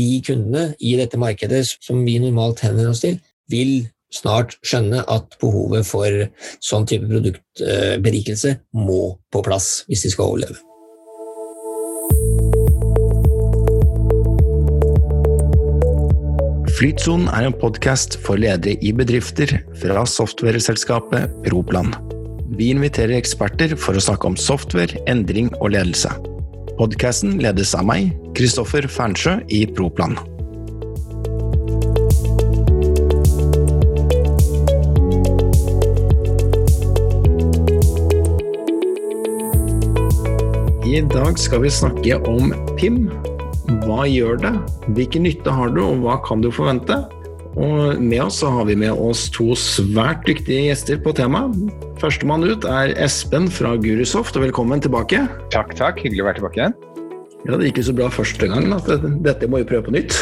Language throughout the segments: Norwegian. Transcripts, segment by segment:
de kundene i dette markedet som vi normalt henvender oss til, vil snart skjønne at behovet for sånn type produktberikelse må på plass hvis de skal overleve. Flytsonen er en podkast for ledere i bedrifter fra softwareselskapet Proplan. Vi inviterer eksperter for å snakke om software, endring og ledelse. Podkasten ledes av meg, Kristoffer Fernsjø i Proplan. I dag skal vi snakke om PIM, hva gjør det? Hvilken nytte har du, og hva kan du forvente? Og med oss så har vi med oss to svært dyktige gjester på temaet. Førstemann ut er Espen fra Gurusoft, og velkommen tilbake. Takk, takk. Hyggelig å være tilbake igjen. Ja, Det gikk jo så bra første gang at dette må vi prøve på nytt.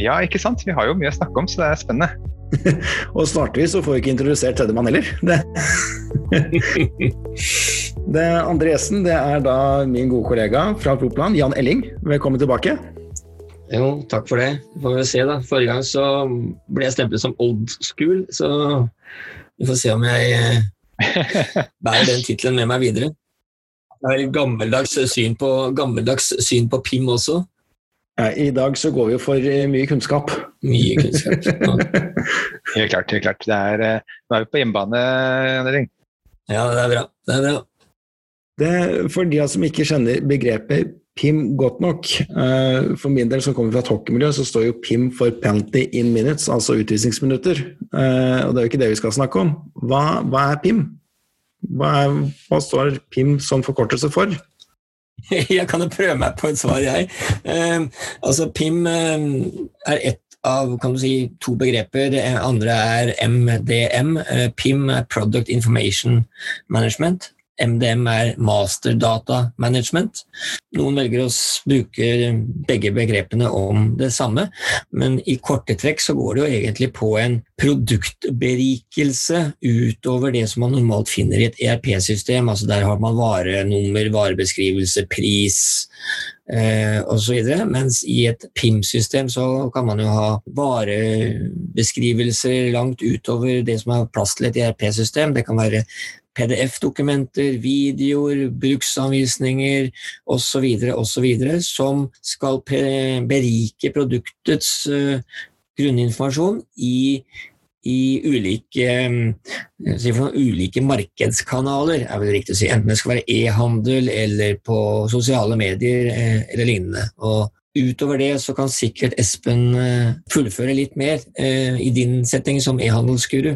Ja, ikke sant. Vi har jo mye å snakke om, så det er spennende. og snart vi, så får vi ikke introdusert tredjemann heller. Det andre gjesten det er da min gode kollega fra Proplan, Jan Elling. Velkommen tilbake. Jo, takk for det. Vi får vi se, da. Forrige gang så ble jeg stemplet som old school, så vi får se om jeg eh, bærer den tittelen med meg videre. Jeg har litt gammeldags syn på, gammeldags syn på PIM også. I dag så går vi jo for eh, mye kunnskap. Mye kunnskap. Ja. helt klart. helt klart. Er, eh, nå er vi på hjemmebane, Jan Ja, det er bra. Det er bra. Det, for de som ikke kjenner begrepet PIM godt nok uh, For min del som kommer fra et hockeymiljø, så står jo PIM for penalty in minutes, altså utvisningsminutter. Uh, og det er jo ikke det vi skal snakke om. Hva, hva er PIM? Hva, er, hva, står PIM som forkortelse for? Jeg kan jo prøve meg på et svar, jeg. Eh, altså PIM er ett av kan du si, to begreper. Det andre er MDM. PIM er Product Information Management. MDM er Master Data Management. Noen velger å bruke begge begrepene om det samme, men i korte trekk så går det jo egentlig på en produktberikelse utover det som man normalt finner i et ERP-system. altså Der har man varenummer, varebeskrivelse, pris eh, osv. Mens i et PIM-system så kan man jo ha varebeskrivelser langt utover det som er plass til et ERP-system. Det kan være PDF-dokumenter, videoer, bruksanvisninger osv. osv. som skal berike produktets uh, grunninformasjon i, i ulike, um, ulike, markedskanaler, er vel riktig å si. Enten det skal være e-handel eller på sosiale medier eh, eller lignende. Og Utover det så kan sikkert Espen fullføre litt mer i din setting som e-handelsguru.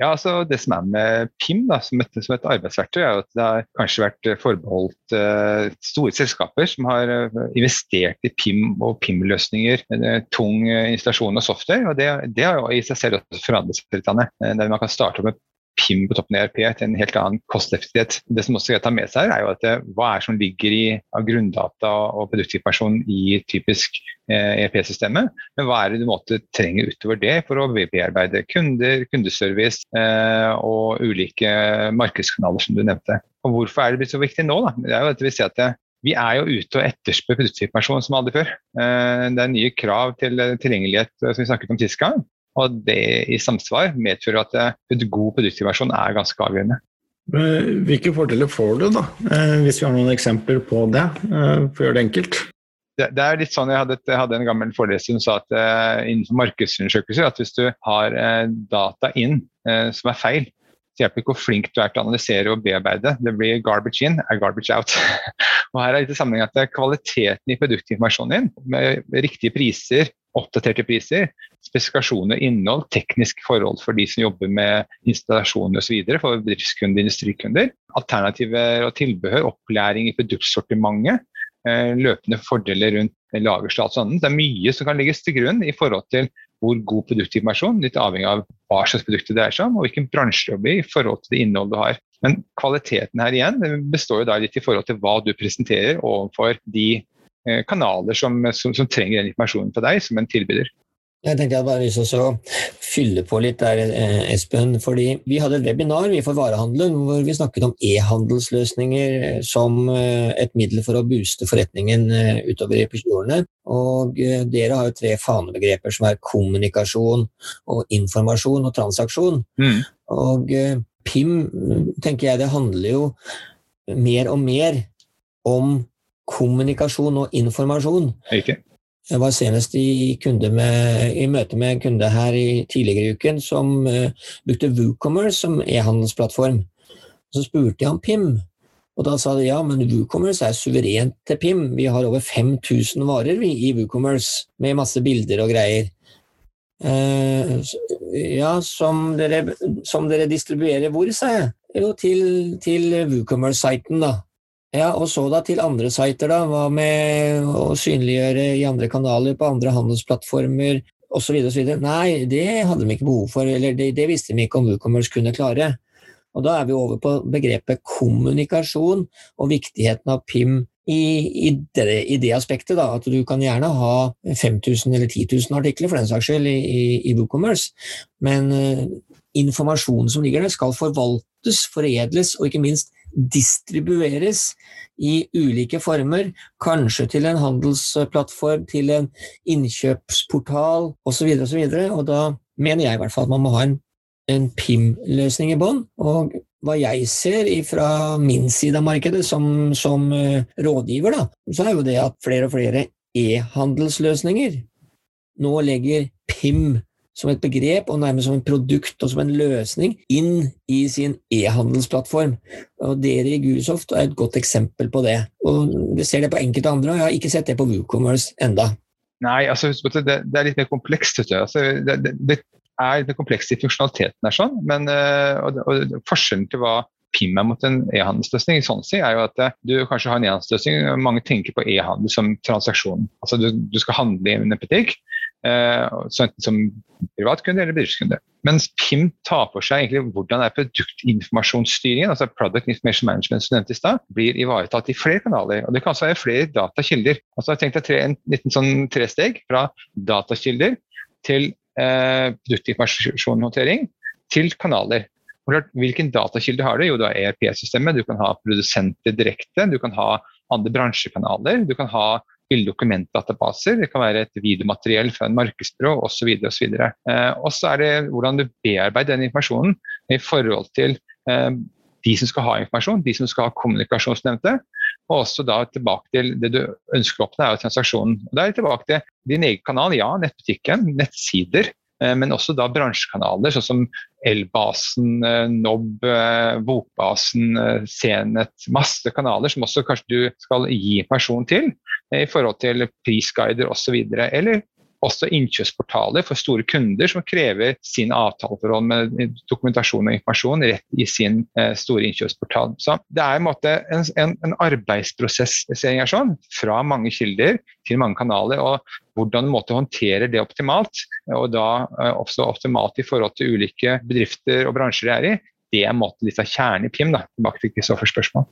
Ja, altså Det som er med PIM da, som, et, som et arbeidsverktøy, er at det har kanskje vært forbeholdt uh, store selskaper som har uh, investert i PIM og PIM-løsninger. Tung installasjon av software. og Det, det har jo i seg selv også forandret seg litt. Man kan starte med PIM på toppen av ERP til en helt annen kosteffektivitet. Det som også skal ta med seg, er jo at det, hva er som ligger i av grunndata og produktinformasjon i typisk eh, ERP-systemet, men hva er det du måtte trenger utover det for å bearbeide kunder, kundeservice eh, og ulike markedskanaler, som du nevnte. Og Hvorfor er det blitt så viktig nå? Da? Det er jo at vi ser at det, vi er jo ute og etterspør produktinformasjon som aldri før. Eh, det er nye krav til tilgjengelighet som vi snakket om sist gang. Og det i samsvar medfører at en god produktinnovasjon er ganske avgjørende. Hvilke fordeler får du, da, eh, hvis vi har noen eksempler på det, eh, for å gjøre det enkelt? Det, det er litt sånn, Jeg hadde, jeg hadde en gammel foreleser som sa at uh, innenfor markedsundersøkelser at hvis du har uh, data inn uh, som er feil, så hjelper ikke hvor flink du er til å analysere og bearbeide. Det blir garbage in er garbage out. og her er litt sammenheng at Kvaliteten i produktinformasjonen din, med riktige priser, oppdaterte priser, spesifikasjoner, innhold, teknisk forhold for de som jobber med installasjoner osv. for bedriftskunder, industrikunder. Alternativer og tilbehør, opplæring i produktsortimentet, eh, løpende fordeler rundt lagerstat og sånn. Det er mye som kan legges til grunn i forhold til hvor god produktinformasjon, litt avhengig av hva slags produkt det dreier seg om, og hvilken bransje du jobber i forhold til det innholdet du har. Men kvaliteten her igjen består jo da litt i forhold til hva du presenterer overfor de kanaler som, som, som, trenger den informasjonen på deg som en tilbyder. Jeg tenkte jeg bare lyst til å fylle på litt der, eh, Espen. fordi Vi hadde et webinar vi for varehandelen hvor vi snakket om e-handelsløsninger eh, som eh, et middel for å booste forretningen utover i episodene. Og dere har jo tre fanebegreper som er kommunikasjon, og informasjon og transaksjon. Mm. Og PIM, tenker jeg, det handler jo mer og mer om kommunikasjon og informasjon. Ikke. Jeg var senest i, med, i, møte med en kunde her i, tidligere i uken som uh, brukte WooCommerce som e-handelsplattform. Så spurte jeg om PIM, og da sa de ja, men WooCommerce er suverent til PIM. Vi har over 5000 varer vi, i WooCommerce med masse bilder og greier. Uh, ja, som dere, som dere, distribuerer hvor, sa jeg. Jo, til, til WooCommerce-siten, da. Ja, og så da til andre sider, da. Hva med å synliggjøre i andre kanaler, på andre handelsplattformer osv. osv. Nei, det hadde de ikke behov for, eller det, det visste de ikke om WooCommerce kunne klare. Og da er vi over på begrepet kommunikasjon og viktigheten av PIM i, i, det, i det, aspektet. Da, at du kan gjerne ha 5000 eller 10 000 artikler for den saks skyld i, i, i WooCommerce, men uh, informasjonen som ligger der, skal forvaltes, foredles og ikke minst distribueres i ulike former, kanskje til en handelsplattform, til en innkjøpsportal osv. Og, så og da mener jeg i hvert fall at man må ha en, en PIM-løsning i bånn. Og hva jeg ser fra min side av markedet som, som uh, rådgiver, da, så er jo det at flere og flere e-handelsløsninger nå legger PIM som et begrep og nærmest som en produkt og som en løsning inn i sin e-handelsplattform. Og Dere i Gurusoft er et godt eksempel på det. Og Vi ser det på enkelte andre, og jeg har ikke sett det på WooCommerce enda. Nei, altså, det, det, er litt mer komplekst. Altså, det, er mer komplekst i funksjonaliteten er sånn, men uh, og, og, forskjellen til hva PIM er mot en e-handelsløsning, sånn si, er jo at eh, du kanskje har en e-handelsløsning. Mange tenker på e-handel som transaksjon. Altså du, du, skal handle i en butikk, Eh, som privatkunde eller bedriftskunde. Mens PIM tar for seg egentlig hvordan er produktinformasjonsstyringen, altså Product Information Management som nevnte i stad, blir ivaretatt i flere kanaler. Og det kan også være flere datakilder. Altså jeg tenkte tre, En liten sånn tresteg fra datakilder til eh, produktinformasjonshåndtering til kanaler. Hvilken datakilde har du? Jo, du har ERP-systemet, du kan ha produsenter direkte, du kan ha andre bransjekanaler, du kan ha til dokumentdatabaser. Det kan være et videomateriell fra en markedsbyrå osv. så videre og så er det hvordan du bearbeider den informasjonen i forhold til eh, de som skal ha informasjon, de som skal ha kommunikasjonsnevnte. Og også da tilbake til det du ønsker å oppnå, er jo transaksjonen. Og Da er det tilbake til din egen kanal, ja, nettbutikken, nettsider. Eh, men også da bransjekanaler, sånn som Elbasen, eh, Nob, eh, Bokbasen, Senet. Masse kanaler som også kanskje du skal gi person til i forhold til prisguider osv. Eller også innkjøpsportaler for store kunder som krever sin avtaleforhold med dokumentasjon og informasjon rett i sin eh, store innkjøpsportal. Så Det er en, måte, en, en, en arbeidsprosess sånn, fra mange kilder til mange kanaler. og Hvordan du måtte håndtere det optimalt, og da eh, også optimalt i forhold til ulike bedrifter og bransjer de er i, det er måte litt av kjernen i PIM. da, tilbake til Kristoffers spørsmål.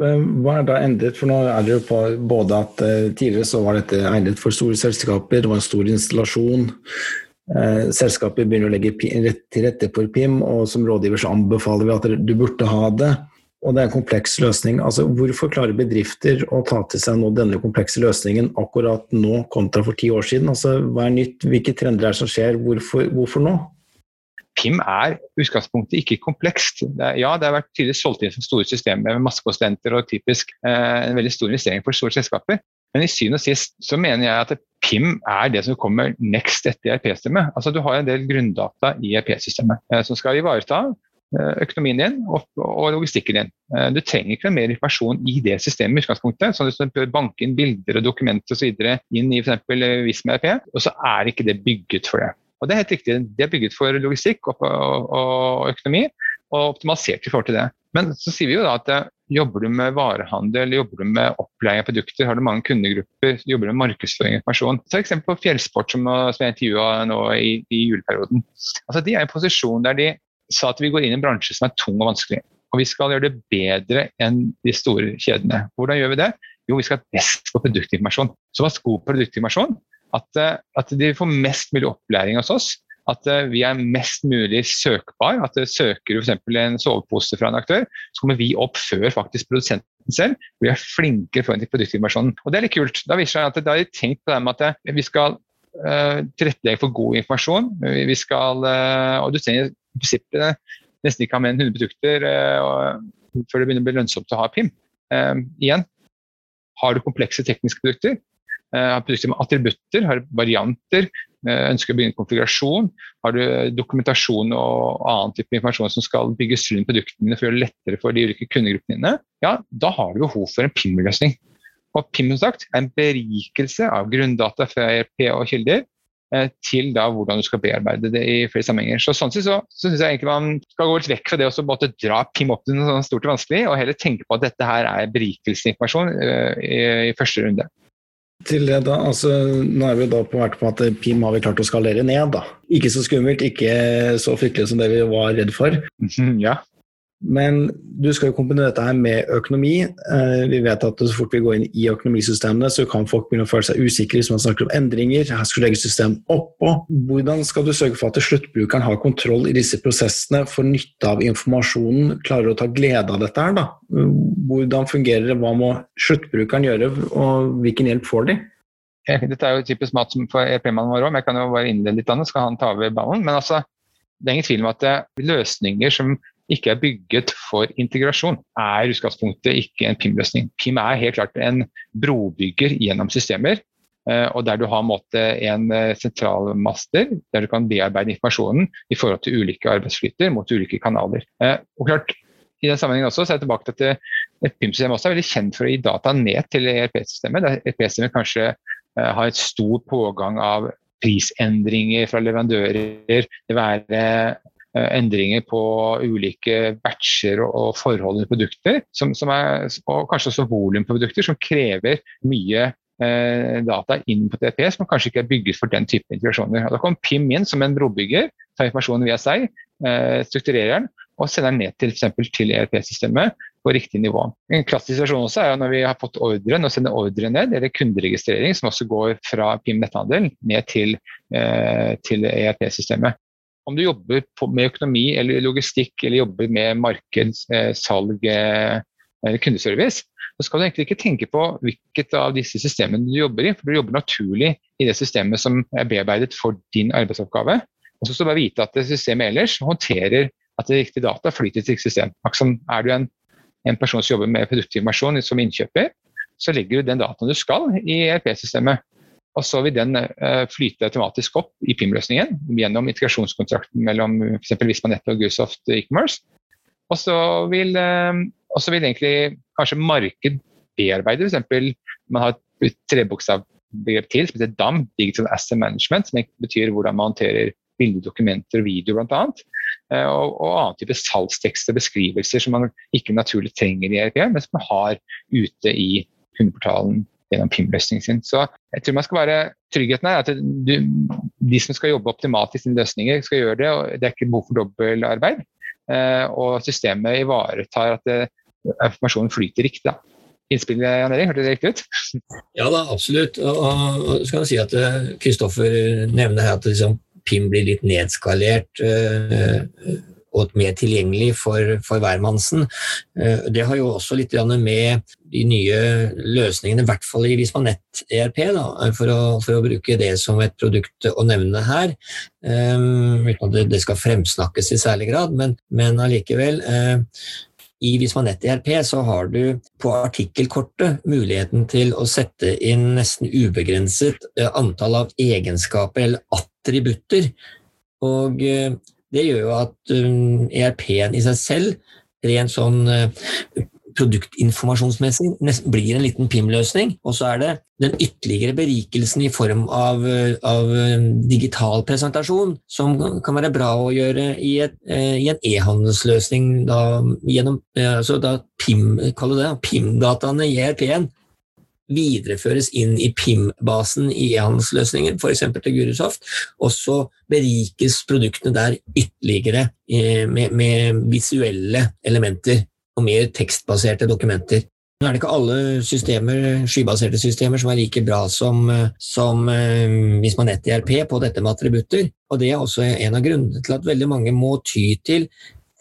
Hva er da endret? For nå er det jo på både at uh, tidligere så var dette egnet for store selskaper, det var en stor installasjon. selskapet selskaper begynner å legge til rette for PIM, og som rådgiver så anbefaler vi at du burde ha det. Og det er en kompleks løsning. Altså, hvorfor klarer bedrifter å ta til seg nå denne komplekse løsningen akkurat nå kontra for ti år siden? Altså, hva er nytt? Hvilke trender er det som skjer? Hvorfor, hvorfor nå? PIM er utgangspunktet ikke komplekst. Det er, ja, det har vært tidligere solgt inn som store systemer med masse konsulenter og typisk eh, en veldig stor investering for store selskaper. Men i syvende og sist så mener jeg at PIM er det som kommer next etter ERP-systemet. Altså Du har en del grunndata i ERP-systemet eh, som skal ivareta eh, økonomien din og, og logistikken din. Eh, du trenger ikke noe mer informasjon i det systemet i utgangspunktet. sånn at Du bør banke inn bilder og dokumenter osv. inn i f.eks. Visma RP, og så er ikke det bygget for det. Og det er helt riktig. De er bygget for logistikk og, og, og økonomi, og optimalisert i forhold til det. Men så sier vi jo da at eh, jobber du med varehandel, jobber du med oppleie av produkter, har du mange kundegrupper, jobber du med markedsføring og informasjon. Ta eksempel på fjellsport, som, som jeg intervjua nå i, i, juleperioden. Altså, de er i en posisjon der de sa at vi går inn i en bransje som er tung og vanskelig. Og vi skal gjøre det bedre enn de store kjedene. Hvordan gjør vi det? Jo, vi skal ha best på produktinformasjon. Så vær god produktinformasjon, At, at de får mest mulig opplæring hos oss at vi er mest mulig søkbar. At Søker du f.eks. en sovepose fra en aktør, så kommer vi opp før faktisk produsenten selv. Vi er flinkere foran produktinformasjonen. Og det er litt kult. Da viser det at da har de tenkt på det med at vi skal uh, tilrettelegge for god informasjon. Vi skal, uh, og du trenger i prinsippet nesten ikke ha mer enn 100 produkter uh, før det begynner å bli lønnsomt å ha PIM. igjen, har du komplekse tekniske produkter, har produkter med attributter, har varianter, ønsker å begynne konfigurasjon, har du dokumentasjon og annen type informasjon som skal bygges rundt produktene for å gjøre det lettere for de ulike kundegruppene dine, ja, da har du behov for en PIM-løsning. Og PIM som sagt, er en berikelse av grunndata fra ERP og kilder eh, til da hvordan du skal bearbeide det i flere sammenhenger. Så Sånn sett så, så syns jeg egentlig man skal gå litt vekk fra det å dra PIM opp til noe sånn stort og vanskelig, og heller tenke på at dette her er berikelseinformasjon uh, i, i første runde. Til det da, altså, Nå er vi da på, på at PIM har vi klart å skalere ned. da. Ikke så skummelt, ikke så fryktelig som det vi var redd for. Ja. Men du skal jo kombinere dette her med økonomi. Eh, vi vet at så fort vi går inn i økonomisystemene, så kan folk begynne å føle seg usikre hvis man snakker om endringer. Her skal du legge system oppå. Hvordan skal du sørge for at sluttbrukeren har kontroll i disse prosessene, får nytte av informasjonen, klarer å ta glede av dette her? da? Hvordan fungerer det, hva må sluttbrukeren gjøre, og hvilken hjelp får de? Dette er jo typisk mat for EP-mannen vår òg, men jeg kan jo bare innlede litt annet, skal han ta over ballen. Men altså, det er ingen tvil om at løsninger som ikke er bygget for integrasjon, er utgangspunktet ikke en PIM-løsning. PIM er helt klart en brobygger gjennom systemer. Eh, og der du har en eh, sentralmaster der du kan bearbeide informasjonen i forhold til ulike arbeidsflyter mot ulike kanaler. Eh, og klart, i den sammenhengen også, så er jeg tilbake til at et PIM-system også er veldig kjent for å gi data ned til ERP-systemet. der ERP-systemet kanskje har et stor pågang av prisendringer fra leverandører. Det være endringer på ulike batcher og forhold i produkter, som, som er, og kanskje også volum på produkter, som krever mye eh, data inn på TP som kanskje ikke er bygget for den type integrasjoner. Og da kommer PIM inn som en brobygger, tar informasjonen via seg, eh, strukturerer den og sender den ned til til ERP-systemet på riktig nivå. En klassisk situasjon også er når vi har fått ordren og sender ordren ned, eller kunderegistrering, som også går fra PIM netthandel ned til, eh, til ERP-systemet om du jobber med økonomi eller logistikk eller jobber med marked, eh, salg eh, eller kundeservice, så skal du egentlig ikke tenke på hvilket av disse systemene du jobber i, for du jobber naturlig i det systemet som er bearbeidet for din arbeidsoppgave. Og så skal du bare vite at det systemet ellers håndterer at det riktige data flyter til system. Akkurat er du en, en, person som jobber med produktinformasjon som innkjøper, så legger du den dataen du skal i ERP-systemet. Og så vil den uh, flyte automatisk opp i PIM-løsningen gjennom integrasjonskontrakten mellom f.eks. Vismanett og Gusoft e-commerce. Og så vil, uh, vil, egentlig kanskje marked bearbeide f.eks. man har et trebokstavbegrep til som heter DAM, Digital Asset Management, som betyr hvordan man håndterer bildedokumenter og video bl.a. Og, og annen type salgstekster og beskrivelser som man ikke naturlig trenger i ERP, men som man har ute i kundeportalen gjennom PIM-løsningen sin. Så jeg tror man skal være Tryggheten er at du, de som skal jobbe optimalt i sine løsninger, skal gjøre det. og Det er ikke behov for dobbeltarbeid. Eh, og systemet ivaretar at det, informasjonen flyter riktig. da. Innspillet, Jan Erik, Hørte det riktig ut? Ja da, absolutt. Og så kan jeg si at eh, Kristoffer nevner her at liksom, PIM blir litt nedskalert. Og mer tilgjengelig for, for hvermannsen. Eh, det har jo også litt med de nye løsningene, i hvert fall i Vismanett ERP, da, for, å, for, å, bruke det som et produkt å nevne her. Um, uten at det, skal fremsnakkes i særlig grad, men, men allikevel. Uh, i Vismanett ERP så har du på artikkelkortet muligheten til å sette inn nesten ubegrenset antall av egenskaper eller attributter. Og det gjør jo at um, ERP-en i seg selv, rent sånn uh, produktinformasjonsmessig, blir en liten PIM-løsning. Og så er det den ytterligere berikelsen i form av, uh, av um, digital presentasjon som kan være bra å gjøre i, et, uh, i en e-handelsløsning gjennom altså da PIM, PIM-dataene i ERP-en videreføres inn i PIM-basen i e-handelsløsninger, f.eks. til Gurusoft, og så berikes produktene der ytterligere eh, med, med visuelle elementer og mer tekstbaserte dokumenter. Nå er det ikke alle systemer, skybaserte systemer som er like bra som, som hvis man netter IRP på dette med attributter. Og det er også en av grunnene til at veldig mange må ty til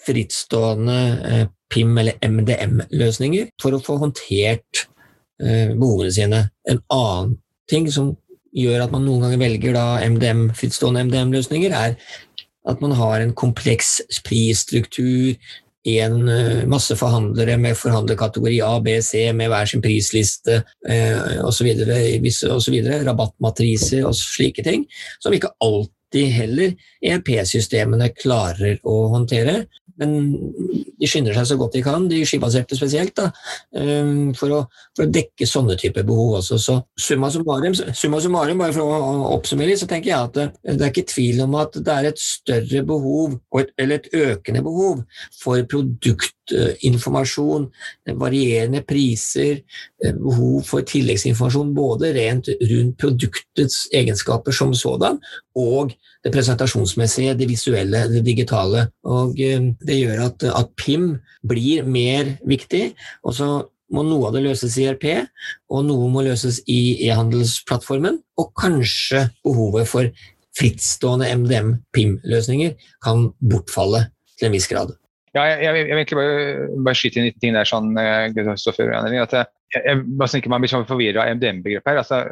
frittstående PIM- eller MDM-løsninger for å få håndtert behovene sine. En annen ting som gjør at man noen ganger velger MDM, frittstående MDM-løsninger, er at man har en kompleks prisstruktur, en uh, masse forhandlere med forhandlerkategori A, B, C med hver sin prisliste uh, osv., rabattmatriser og slike ting, som ikke alltid heller ERP-systemene klarer å håndtere. Men de skynder seg så godt de kan, de skibaserte spesielt, da, um, for, å, for, å, dekke sånne typer behov også. Så summa summarum, summa summarum, bare for å oppsummere så tenker jeg at det, er ikke tvil om at det er et større behov, eller et økende behov, for produktinformasjon, varierende priser, eh, behov for tilleggsinformasjon både rent rundt produktets egenskaper som sådan, og det presentasjonsmessige, det visuelle, det digitale. Og eh, det gjør at, at PIM blir mer viktig. og så må noe av det løses i RP, og noe må løses i e-handelsplattformen. Og kanskje behovet for frittstående MDM-PIM-løsninger kan bortfalle til en viss grad. Ja, jeg, jeg, jeg vil egentlig bare, bare skyte inn en ting der, sånn, at jeg, jeg, bare tenker Man blir sånn forvirra av MDM-begrepet her. altså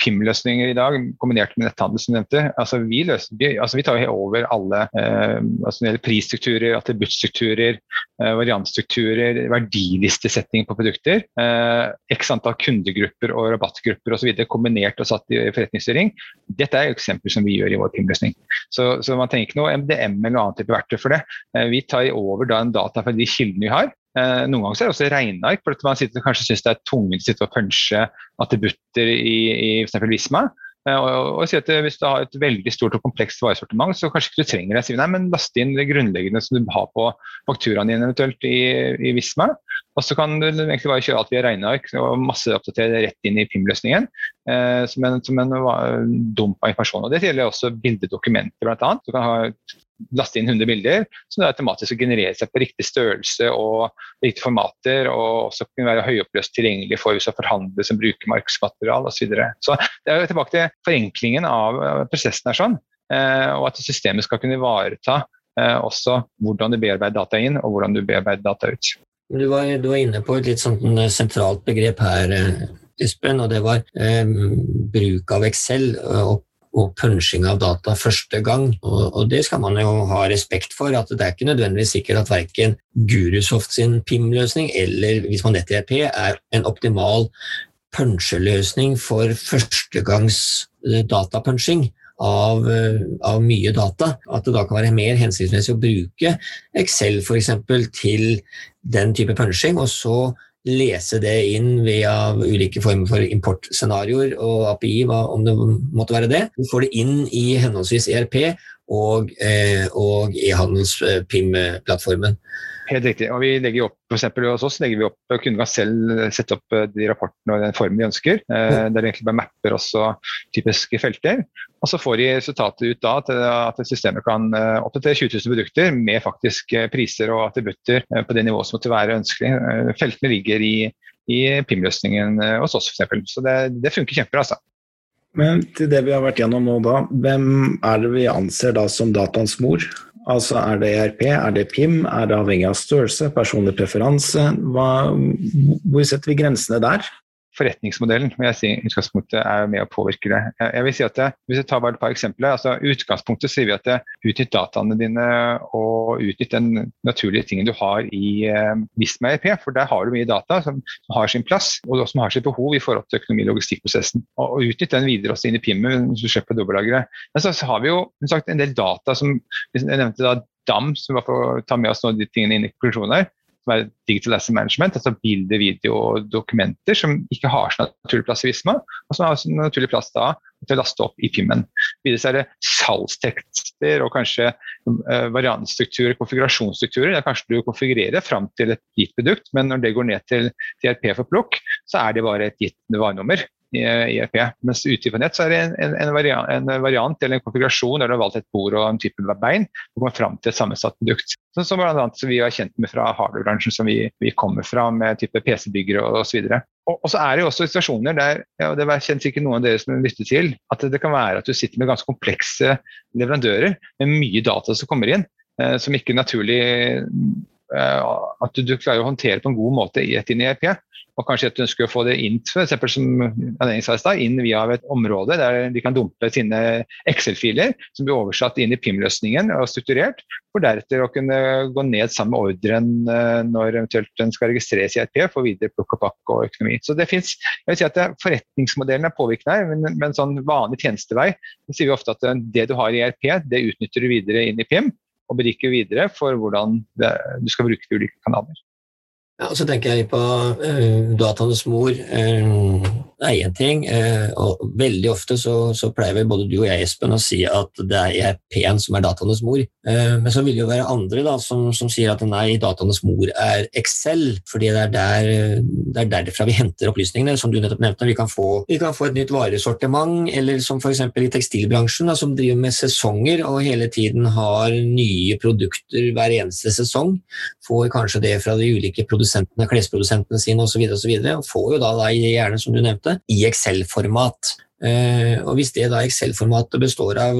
PIM-løsninger i dag, kombinert med netthandel, som nevnte. Altså, vi, løser, vi, altså, vi tar over alle eh, altså, det prisstrukturer, attributtstrukturer, eh, variantstrukturer, verdilistesetting på produkter. Eh, X antall kundegrupper og rabattgrupper osv. kombinert og satt i forretningsstyring. Dette er eksempler som vi gjør i vår PIM-løsning. Så, så, man trenger ikke noe MDM eller noe annet type verktøy for det. Eh, vi tar over da en data fra de kildene vi har, Eh, noen ganger er det også regneark, for man sitter, kanskje syns det er tungvint å sitte og punche attributter i, i f.eks. Visma. Eh, og, og, og si at Hvis du har et veldig stort og komplekst varesortiment, så kanskje ikke du trenger det. Si, nei, men Last inn det grunnleggende som du har på fakturaen din eventuelt i, i Visma. Og så kan du egentlig bare kjøre alt via regneark og masseoppdatere rett inn i PIM-løsningen eh, som en, som en dump av informasjon. Og Det gjelder også bildedokumenter bl.a. Du kan ha laste inn 100 bilder, som automatisk genererer seg på riktig størrelse og riktige formater, og også kunne være høyoppløst tilgjengelig for hvis du forhandler som bruker markedsmateriale osv. Så, videre. så det er jo tilbake til forenklingen av prosessen her sånn, eh, og at systemet skal kunne ivareta eh, også hvordan du bearbeider data inn, og hvordan du bearbeider data ut. Du var, du var inne på et litt sånn eh, sentralt begrep her, Espen, og det var eh, bruk av Excel. og og punching av data første gang. Og, og, det skal man jo ha respekt for, at det er ikke nødvendigvis sikkert at verken Gurusoft sin PIM-løsning eller hvis man netter ERP er en optimal puncheløsning for førstegangs eh, datapunching. Av, eh, av, mye data. At det da kan være mer hensiktsmessig å bruke Excel for eksempel, til den type punching, og så lese det inn via ulike former for importscenarioer og API, om det måtte være det. Du får det inn i henholdsvis ERP og, eh, og e-handels-PIM-plattformen. Helt riktig. og vi legger opp, for eksempel, Hos oss legger vi opp, kunden kan selv sette opp eh, de rapportene og den formen de ønsker. Eh, der de egentlig bare mapper også typiske felter. Og Så får de resultatet ut da til at systemet kan eh, oppdatere 20 000 produkter med faktisk eh, priser og attributter på det nivået som måtte være ønskelig. Feltene ligger i, i PIM-løsningen hos oss f.eks. Så det, det funker kjempebra. altså. Men til det vi har vært gjennom nå, da. Hvem er det vi anser da som dataens mor? Altså Er det ERP, er det PIM, er det avhengig av størrelse, personlig preferanse? Hva, hvor setter vi grensene der? Forretningsmodellen jeg si, utgangspunktet er med å påvirke det. Jeg vil si at det, Hvis jeg tar bare et par eksempler. altså Utgangspunktet sier vi at det, utnytt dataene dine og utnytt den naturlige tingen du har i eh, Visma EP, For der har du mye data som, har sin plass og som har sitt behov i forhold til økonomi- og logistikkprosessen. Og, Utnytt den videre også inn i PIM-et hvis du slipper dobbeltlageret. Men så, har vi jo sagt, en del data som Jeg nevnte da DAM, som var for å ta med oss av de tingene inn i konklusjonen her som er digital asset management, altså bilder, video og dokumenter som ikke har så naturlig plass i Visma, og som har så naturlig plass da til å laste opp i PIM-en. Videre er det salgstekster og kanskje uh, variantstrukturer, konfigurasjonsstrukturer. Der kanskje du konfigurerer fram til et gitt produkt, men når det går ned til TRP for plukk, så er det bare et gitt varenummer. I ERP. Mens ute på nett så er det en, en, variant, en, variant, eller en konfigurasjon der du har valgt et bord og en type bein og kommer fram til et sammensatt produkt. Sånn som bl.a. vi er kjent med fra hardware-bransjen, som vi, vi, kommer fra med type PC-byggere osv. Og, og så er det jo også situasjoner der og det kjenner sikkert noen av dere som lytter til, at det kan være at du sitter med ganske komplekse leverandører med mye data som kommer inn, eh, som ikke naturlig At du, klarer å håndtere på en god måte i et inn i ERP og kanskje at du ønsker å få det inn, for eksempel, som inn via et område der de kan dumpe sine Excel-filer som blir oversatt inn i PIM-løsningen og strukturert, for deretter å kunne gå ned sammen med ordren eh, når eventuelt den skal registreres i RP for videre plukk og pakk og økonomi. Så det finnes, jeg vil si at Forretningsmodellen er påvirkende her, men en sånn vanlig tjenestevei så sier vi ofte at det du har i RP, det utnytter du videre inn i PIM og beriker videre for hvordan det, du skal bruke de ulike kanaler. Ja, og så tenker jeg på uh, dataenes mor. Uh, det er én ting, uh, og veldig ofte så, så, pleier vel både du og jeg Espen, å si at det er ERP-en som er dataenes mor. men så vil det jo være andre da, som, som, sier at nei, dataenes mor er Excel, fordi det er, der, det er derfra vi henter opplysningene, som du nettopp nevnte. Vi kan få, vi kan få et nytt varesortiment, eller som f.eks. i tekstilbransjen, da, som driver med sesonger og hele tiden har nye produkter hver eneste sesong. Får kanskje det fra de ulike produsentene produsentene, klesprodusentene sine osv. Og, så videre, og får jo da, da gjerne, som du nevnte, i Excel-format. Uh, og Hvis det da Excel-formatet består av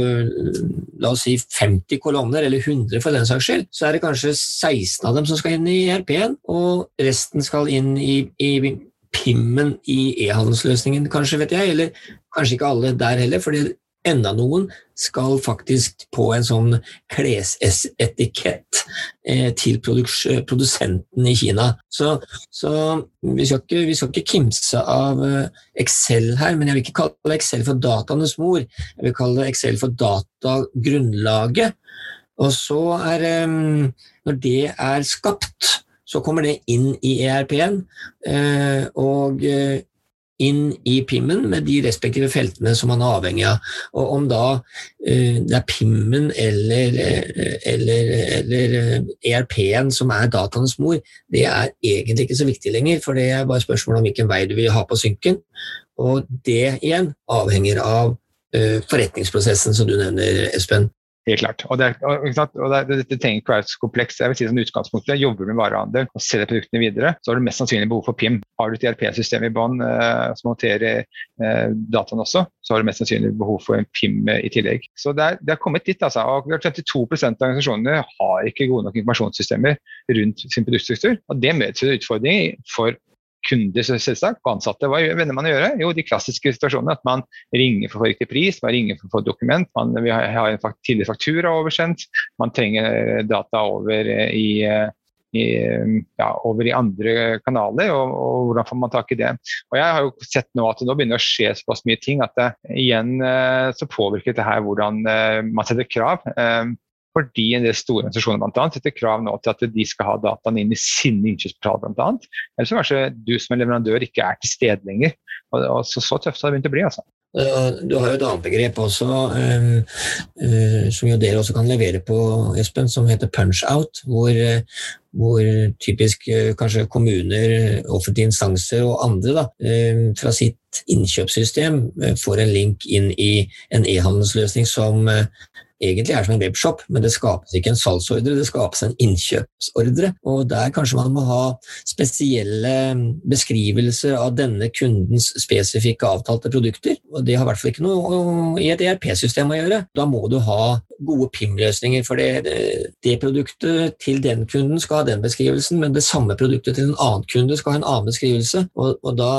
la oss si 50 kolonner, eller 100 for den saks skyld, så er det kanskje 16 av dem som skal inn i ERP-en, og resten skal inn i, i PIM-en i e-handelsløsningen, kanskje, vet jeg. Eller kanskje ikke alle der heller, for enda noen skal faktisk på en sånn klesetikett eh, til produsenten i Kina. Så, så vi, skal ikke, vi, skal ikke, kimse av eh, Excel her, men jeg vil ikke kalle Excel for dataenes mor. Jeg vil kalle Excel for datagrunnlaget. Og så er eh, Når det er skapt, så kommer det inn i ERP-en. Eh, og eh, inn i PIM-en med de respektive feltene som man er avhengig av. Og om da uh, det er PIM-en eller, uh, eller, eller ERP-en eh, e som er dataenes mor, det er egentlig ikke så viktig lenger, for det er bare spørsmål om hvilken vei du vil ha på synken. Og det igjen avhenger av uh, forretningsprosessen som du nevner, Espen. Helt klart. Og, det, og, og det, det, trenger ikke være så komplekst. Jeg vil si som utgangspunktet, Jobber du med varehandel og selger produktene videre, så har du mest sannsynlig behov for PIM. Har du et IRP-system i bånn eh, som håndterer eh, dataen også, så har du mest sannsynlig behov for en PIM eh, i tillegg. Så det er, det er kommet dit. altså. Og 32% av organisasjonene har ikke gode nok informasjonssystemer rundt sin produktstruktur. og Det medfører utfordringer for kunder selvsagt, og ansatte. Hva vender man å gjøre? Jo, de klassiske situasjonene. At man ringer for riktig pris, man ringer for å få dokument, man vi har en tidligere faktura oversendt, man trenger data over i, i, ja, over i andre kanaler, og, og, hvordan får man tak i det. Og Jeg har jo sett nå at det nå begynner å skje såpass mye ting at det, igjen eh, så påvirker dette her hvordan eh, man setter krav. Eh, fordi en del store organisasjoner blant annet, setter krav nå til at de skal ha dataene inn i sine innkjøpsportaler bl.a. Eller så kanskje du som en leverandør ikke er til stede lenger. Og, og så, så, tøft har det begynt å bli. altså. Du har jo et annet begrep også, um, uh, som jo dere også kan levere på, Espen, som heter punch-out. Hvor, uh, hvor, typisk uh, kanskje kommuner, offentlige instanser og andre da, um, fra sitt innkjøpssystem får en link inn i en e-handelsløsning som egentlig er som en webshop, men det skapes ikke en salgsordre, det skapes en innkjøpsordre. Og der kanskje man må ha spesielle beskrivelser av denne kundens spesifikke avtalte produkter. Og det har i hvert fall ikke noe i et ERP-system å gjøre. Da må du ha gode PIM-løsninger, for det, det, produktet til den kunden skal ha den beskrivelsen, men det samme produktet til en annen kunde skal ha en annen beskrivelse. Og, og da,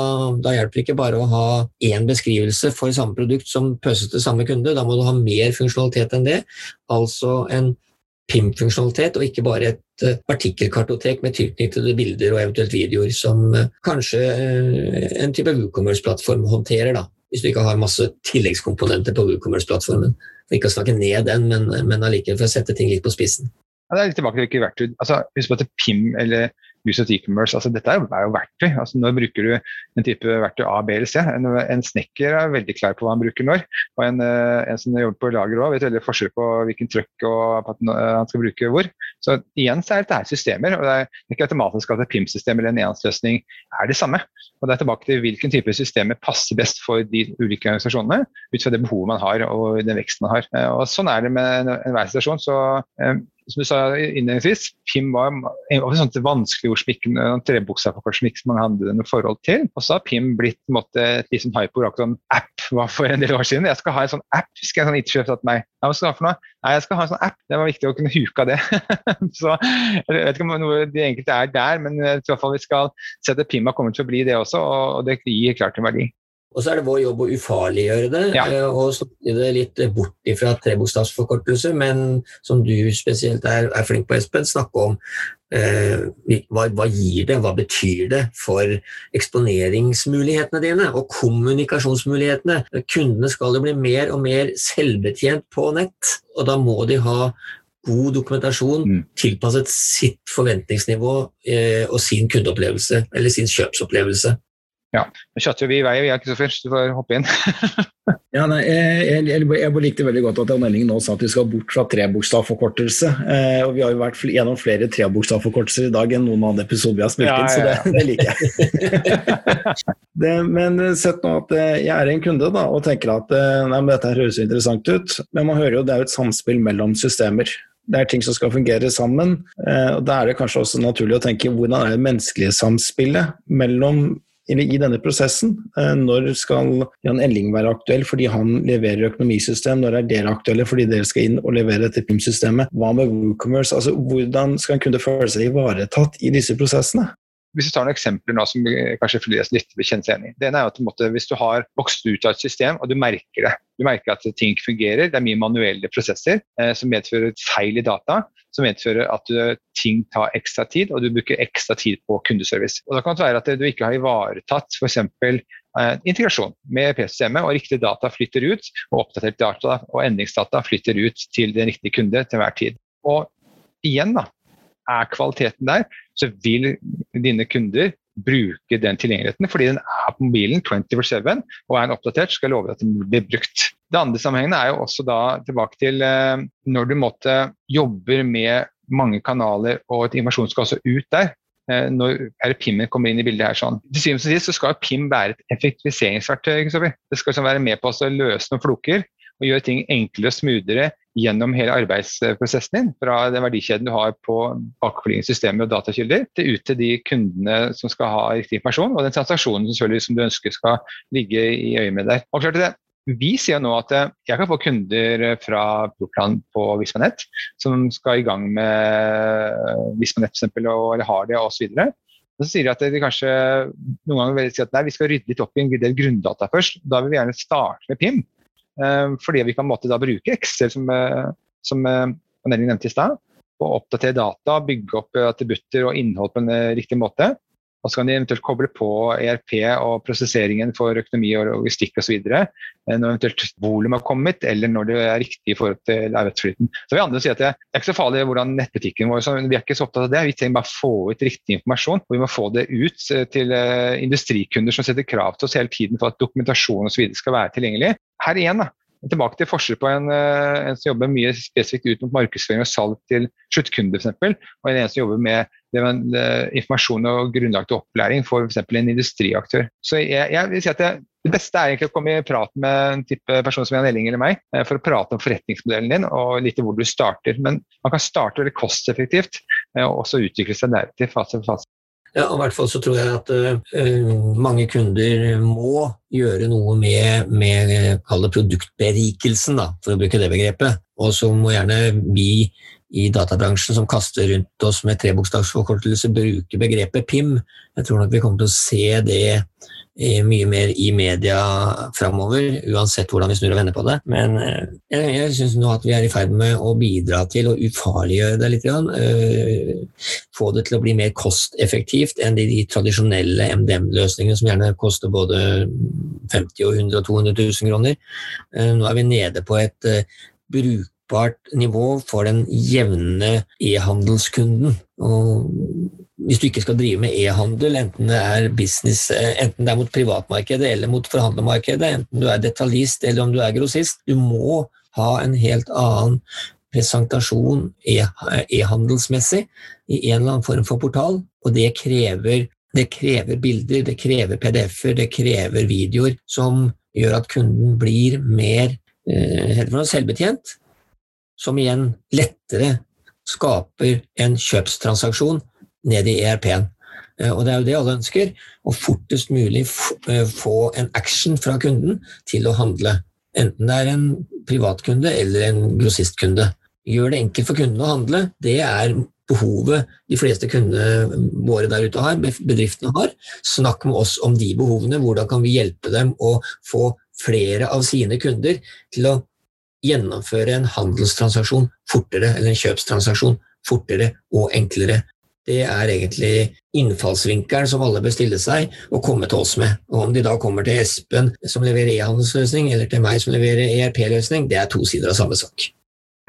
da, hjelper det ikke bare å ha én beskrivelse for samme produkt som pøses til samme kunde, da må du ha mer funksjonalitet enn det. Altså en PIM-funksjonalitet, og ikke bare et artikkelkartotek partikkelkartotek med tilknyttede bilder og eventuelt videoer, som uh, kanskje uh, en type WooCommerce-plattform håndterer, da, hvis du ikke har masse tilleggskomponenter på WooCommerce-plattformen. For ikke å snakke ned den, men, men allikevel for å sette ting litt på spissen. Ja, det er litt tilbake til hvilke verktøy. Altså, husk at PIM eller use e-commerce. Altså, dette er jo, er jo verktøy. Altså, når bruker du en type verktøy A, B eller C? En, en snekker er veldig klar på hva han bruker når. Og en, eh, en som jobber på lager òg, vet veldig forskjell på hvilken trøkk at han skal bruke hvor. Så igjen så er dette systemer. og Det er ikke automatisk at et PIM-system eller en enhetsløsning er det samme. Og Det er tilbake til hvilken type systemer passer best for de ulike organisasjonene, ut fra det behovet man har og den veksten man har. Eh, og Sånn er det med enhver situasjon. så eh, som du sa innledningsvis, Pim var et sånt vanskelig ord som ikke som mange hadde noe forhold til. Og så har Pim blitt en måte, et litt sånn hype akkurat sånn app var for en del år siden. Jeg skal ha en sånn app. Husker en sånn IT-sjef at meg ja, hva skal du ha for noe? Nei, jeg skal ha en sånn app. Det var viktig å kunne huke av det. så Jeg vet ikke om noe de enkelte er der, men i hvert fall vi skal se at Pim har kommet til å bli det også, og det gir klart en verdi. Og så er det vår jobb å ufarliggjøre det ja. Eh, og snakke det litt bort fra trebokstavsforkortelser, men som du spesielt er, er flink på, Espen, snakke om eh, hva, hva, gir det, hva betyr det for eksponeringsmulighetene dine og kommunikasjonsmulighetene. Kundene skal jo bli mer og mer selvbetjent på nett, og da må de ha god dokumentasjon mm. tilpasset sitt forventningsnivå eh, og sin kundeopplevelse eller sin kjøpsopplevelse. Ja. Nå chatter vi i vei, jeg, Kristoffer, så du får hoppe inn. ja, nei, jeg, jeg, jeg, likte veldig godt at meldingen nå sa at vi skal bort fra trebokstavforkortelse. Eh, og vi har jo vært gjennom flere trebokstavforkortelser i dag enn noen andre episoder vi har spilt ja, inn, så det, det liker jeg. det, men sett nå at eh, jeg er en kunde da, og tenker at nei, men dette høres interessant ut, men man hører jo det er jo et samspill mellom systemer. Det er ting som skal fungere sammen. Eh, og Da er det kanskje også naturlig å tenke hvordan er det menneskelige samspillet mellom i denne prosessen. Eh, når skal Jan Elling være aktuell fordi han leverer økonomisystem? Når er dere aktuelle fordi dere skal inn og levere dette PIM-systemet? Hva med WooCommerce? Altså, hvordan skal en kunne føle seg ivaretatt i disse prosessene? Hvis vi tar noen eksempler nå som kanskje flere litt vil kjenne seg enig i. Det ene er at måte, Hvis du har vokst ut av et system og du merker det, du merker at ting fungerer, det er mye manuelle prosesser eh, som medfører feil i data, som medfører at du, ting tar ekstra tid, og du bruker ekstra tid på kundeservice. Og Da kan det være at du ikke har ivaretatt f.eks. Eh, integrasjon med PC-systemet, og riktig data flytter ut, og oppdatert data og endringsdata flytter ut til den riktige kunde til hver tid. Og igjen, da, er kvaliteten der, så vil dine kunder bruke den tilgjengeligheten fordi den er på mobilen 24-7 og er den oppdatert, skal jeg love at den blir brukt. Det andre sammenhengen er jo også da tilbake til eh, når du måtte jobber med mange kanaler og et innovasjon skal også ut der. Eh, når PIM-en kommer inn i bildet her sånn. Til syvende og sist så skal PIM være et effektiviseringsverktøy. Det skal liksom være med på å løse noen floker og gjøre ting enklere og smoothere gjennom hele arbeidsprosessen din. Fra den verdikjeden du har på bakenforliggende systemer og datakilder, til ut til de kundene som skal ha riktig informasjon, og den transaksjonen som du ønsker skal ligge i øyet med deg. Og klart det, vi sier nå at eh, jeg kan få kunder fra Proplan på Vismanett som skal i gang med Vismanett f.eks. eller har det osv. Så sier de at de kanskje noen ganger vil si at nei, vi skal rydde litt opp i en del grunndata først. Da vil vi gjerne starte med PIM. Eh, fordi vi kan måtte da bruke Excel, som, eh, som Anneli nevnte i stad, og oppdatere data, bygge opp attributter og innhold på en riktig måte. Og så kan de eventuelt koble på ERP og prosesseringen for økonomi og logistikk osv. Eh, når eventuelt volum har kommet, eller når det er riktig i forhold til arbeidsflyten. Så vil andre si at det er ikke så farlig hvordan nettbutikken vår så Vi er ikke så opptatt av det. Vi trenger bare å få ut riktig informasjon. og Vi må få det ut eh, til eh, industrikunder som setter krav til oss hele tiden for at dokumentasjon osv. skal være tilgjengelig. Her igjen da, Tilbake til forskjell på en, en, som jobber mye spesifikt ut mot markedsføring og salg til sluttkunde, f.eks., og en som jobber med det informasjon og grunnlag til opplæring for f.eks. en industriaktør. Så jeg, jeg, vil si at det, det, beste er egentlig å komme i prat med en type person som Jan Elling eller meg, eh, for å prate om forretningsmodellen din og litt hvor du starter. Men man kan starte veldig kosteffektivt eh, og også utvikle seg deretter fase for fase. Ja, og i hvert fall så tror jeg at uh, mange kunder må gjøre noe med, med produktberikelsen, da, for å bruke det begrepet. Og så må gjerne vi i databransjen som kaster rundt oss med trebokstavsforkortelse, bruker begrepet PIM. Jeg tror nok vi kommer til å se det mye mer i media framover, uansett hvordan vi snur og vender på det. Men eh, jeg, syns nå at vi er i ferd med å bidra til å ufarliggjøre det litt. Uh, få det til å bli mer kosteffektivt enn de, tradisjonelle MDM-løsningene som gjerne koster både 50 og 100 og 200 000 kroner. Nå er vi nede på et brukbart nivå for den jevne e-handelskunden. Og hvis du ikke skal drive med e-handel, enten det er business, eh, enten det er mot privatmarkedet eller mot forhandlermarkedet, enten du er detaljist eller om du er grossist, du må ha en helt annen presentasjon e-handelsmessig i en eller annen form for portal, og det krever, det krever bilder, det krever PDF-er, det krever videoer som gjør at kunden blir mer eh, selvbetjent, som igjen lettere skaper en kjøpstransaksjon ned i ERP-en. Eh, og det er jo det alle ønsker, å fortest mulig eh, få en action fra kunden til å handle. Enten det er en privatkunde eller en grossistkunde. Gjør det enkelt for kunden å handle, det er behovet de fleste kundene våre der ute har, bedriftene har. Snakk med oss om de behovene, hvordan kan vi hjelpe dem å få flere av sine kunder til å gjennomføre en handelstransaksjon fortere, eller en kjøpstransaksjon fortere og enklere. Det er egentlig innfallsvinkelen som alle bør stille seg og komme til oss med. Og Om de da kommer til Espen som leverer e-handelsløsning, eller til meg som leverer ERP-løsning, det er to sider av samme sak.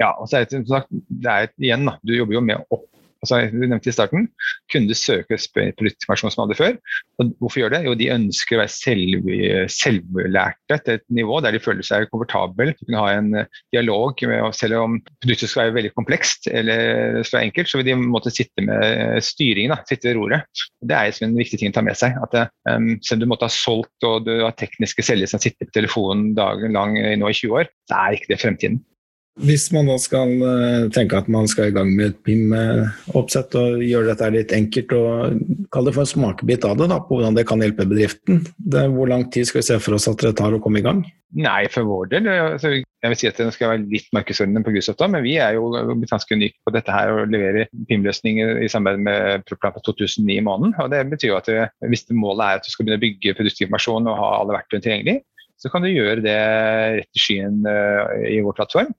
Ja, og så er det, som sagt, det er igjen, da, Du jobber jo med å altså, du nevnte i starten, Kunder søker politisk informasjon som hadde før. Og hvorfor gjør det? Jo, de ønsker å være selv, selvlærte til et nivå der de føler seg komfortable. De kan ha en eh, dialog, med, selv om produktet skal være veldig komplekst eller skal enkelt, så vil de måtte sitte med eh, styringen, da, sitte ved roret. Det er en viktig ting å ta med seg. at um, Selv om du måtte ha solgt og du har tekniske selgere som sitter på telefonen dagen lang nå i 20 år, så er ikke det fremtiden. Hvis man da skal uh, tenke at man skal i gang med et PIM-oppsett og gjøre dette litt enkelt, og kalle det for en smakebit av det, da, på hvordan det kan hjelpe bedriften, det, hvor lang tid skal vi se for oss at det tar å komme i gang? Nei, for vår del altså, jeg vil si at det skal være litt markedsordnende på Gusofta, men vi er jo ganske unike på dette her og leverer PIM-løsninger i samarbeid med Proplan på 2009 i måneden. og Det betyr jo at det, hvis det målet er at du skal begynne å bygge produktinformasjon og ha alle verktøyene tilgjengelig, så kan du gjøre det rett i skyen uh, i vår plattform.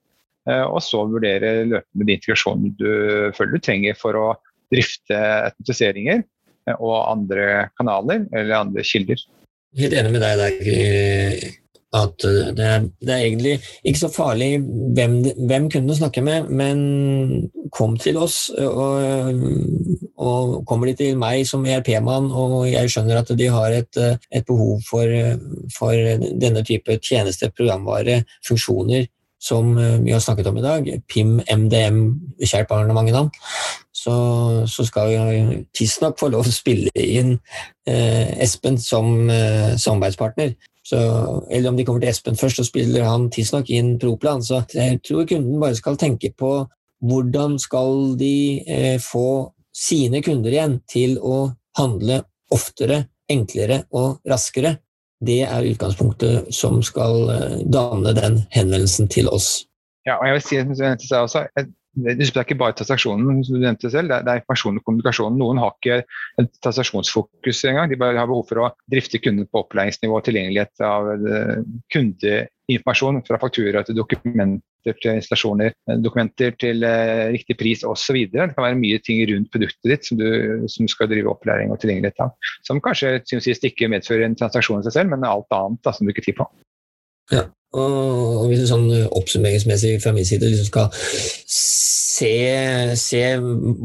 Eh, og så vurdere løpende de integrasjonene du føler du trenger for å drifte automatiseringer eh, og andre kanaler eller andre kilder. Helt enig med deg der, at det er, det er egentlig ikke så farlig hvem, hvem kunne snakker med, men kom til oss. Og, og kommer de til meg som ERP-mann, og jeg skjønner at de har et, et behov for, for, denne type tjeneste, programvare, funksjoner som eh, vi har snakket om i dag, PIM, MDM, kjært barn og mange navn, så, så skal vi tidsnok få lov å spille inn eh, Espen som eh, samarbeidspartner. Så, eller om de kommer til Espen først, så spiller han tidsnok inn Proplan. Så jeg tror kunden bare skal tenke på hvordan skal de eh, få sine kunder igjen til å handle oftere, enklere og raskere det er utgangspunktet som skal eh, danne den henvendelsen til oss. Ja, og jeg vil si, som det er ikke bare transaksjonen, som du nevnte selv, det er informasjon og kommunikasjon. Noen har ikke et transaksjonsfokus engang. De bare har behov for å drifte kunden på opplæringsnivå, tilgjengelighet av eh, kundeinformasjon fra faktura til dokumenter til installasjoner, eh, dokumenter til eh, riktig pris osv. Det kan være mye ting rundt produktet ditt som du som skal drive opplæring og tilgjengelighet av. Som kanskje synes ikke medfører en transaksjon i seg selv, men alt annet da, som du bruker tid på. Ja. Og hvis du sånn oppsummeringsmessig fra min side liksom skal se, se,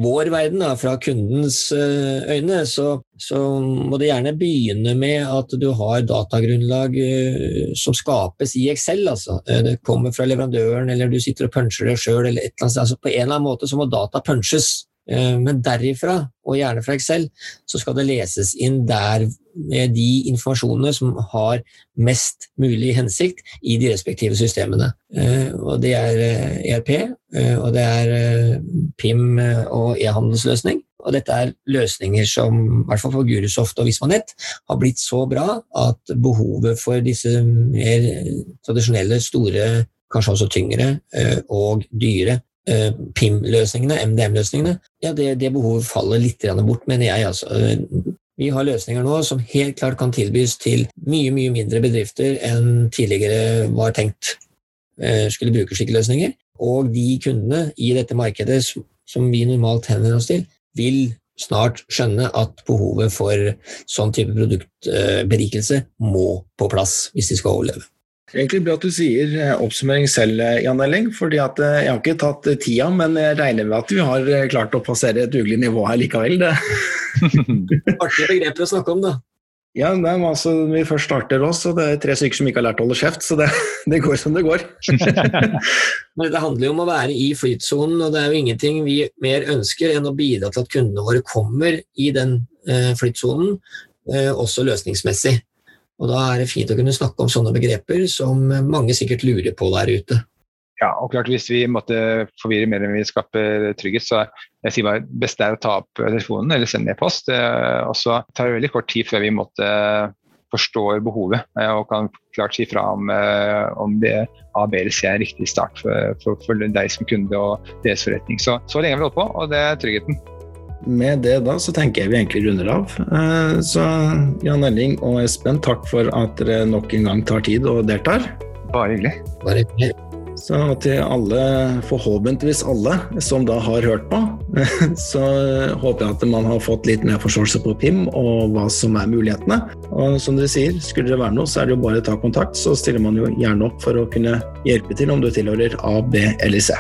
vår verden da, fra kundens eh, øyne, så, så, må du gjerne begynne med at du har datagrunnlag eh, som skapes i Excel. Altså. Eh, det kommer fra leverandøren, eller du sitter og puncher det sjøl. Altså, på en eller annen måte så må data punches. Eh, men derifra, og gjerne fra Excel, så skal det leses inn der med de informasjonene som har mest mulig hensikt i de respektive systemene. Eh, og det er ERP, eh, e og det er PIM og e-handelsløsning. Og dette er løsninger som, i hvert fall for Gurusoft og Vismanet, har blitt så bra at behovet for disse mer tradisjonelle, store, kanskje også tyngre og dyre PIM-løsningene, MDM-løsningene, ja, det, det, behovet faller litt bort, mener jeg. Altså. Eh, vi har løsninger nå som helt klart kan tilbys til mye mye mindre bedrifter enn tidligere var tenkt eh, skulle bruke slike løsninger. Og de kundene i dette markedet som vi normalt henvender oss til, vil snart skjønne at behovet for sånn type produktberikelse må på plass hvis de skal overleve. Egentlig bra at du sier eh, oppsummering selv, eh, Jan Elling. fordi at Jeg har ikke tatt tida, men jeg regner med at vi har klart å passere et dugelig nivå her likevel. Artige begreper å snakke om, da. Ja, nei, men altså, vi først starter oss, og det er tre stykker som ikke har lært å holde kjeft, så det, det går som det går. men Det handler jo om å være i flytsonen, og det er jo ingenting vi mer ønsker enn å bidra til at kundene våre kommer i den eh, flytsonen, eh, også løsningsmessig. Og Da er det fint å kunne snakke om sånne begreper som mange sikkert lurer på der ute. Ja, og klart Hvis vi måtte forvirre mer enn vi skaper trygghet, så jeg sier bare best er å ta opp telefonen eller sende e-post. Eh, og så tar det veldig kort tid før vi måtte forstår behovet eh, og kan klart si fra om, eh, om det A, B eller C er riktig start for, for, for, deg som kunde og deres forretning. Så, så lenge har vi holdt på, og det er tryggheten. Med det da, så tenker jeg vi egentlig runder av. Så Jan Elling og Espen, takk for at dere nok en gang tar tid og deltar. Bare hyggelig. Bare hyggelig. Så til alle, forhåpentligvis alle, som da har hørt på, så håper jeg at man har fått litt mer forståelse på PIM og hva som er mulighetene. Og som dere sier, skulle det være noe, så er det jo bare å ta kontakt, så stiller man jo gjerne opp for å kunne hjelpe til om du tilhører A, B eller C.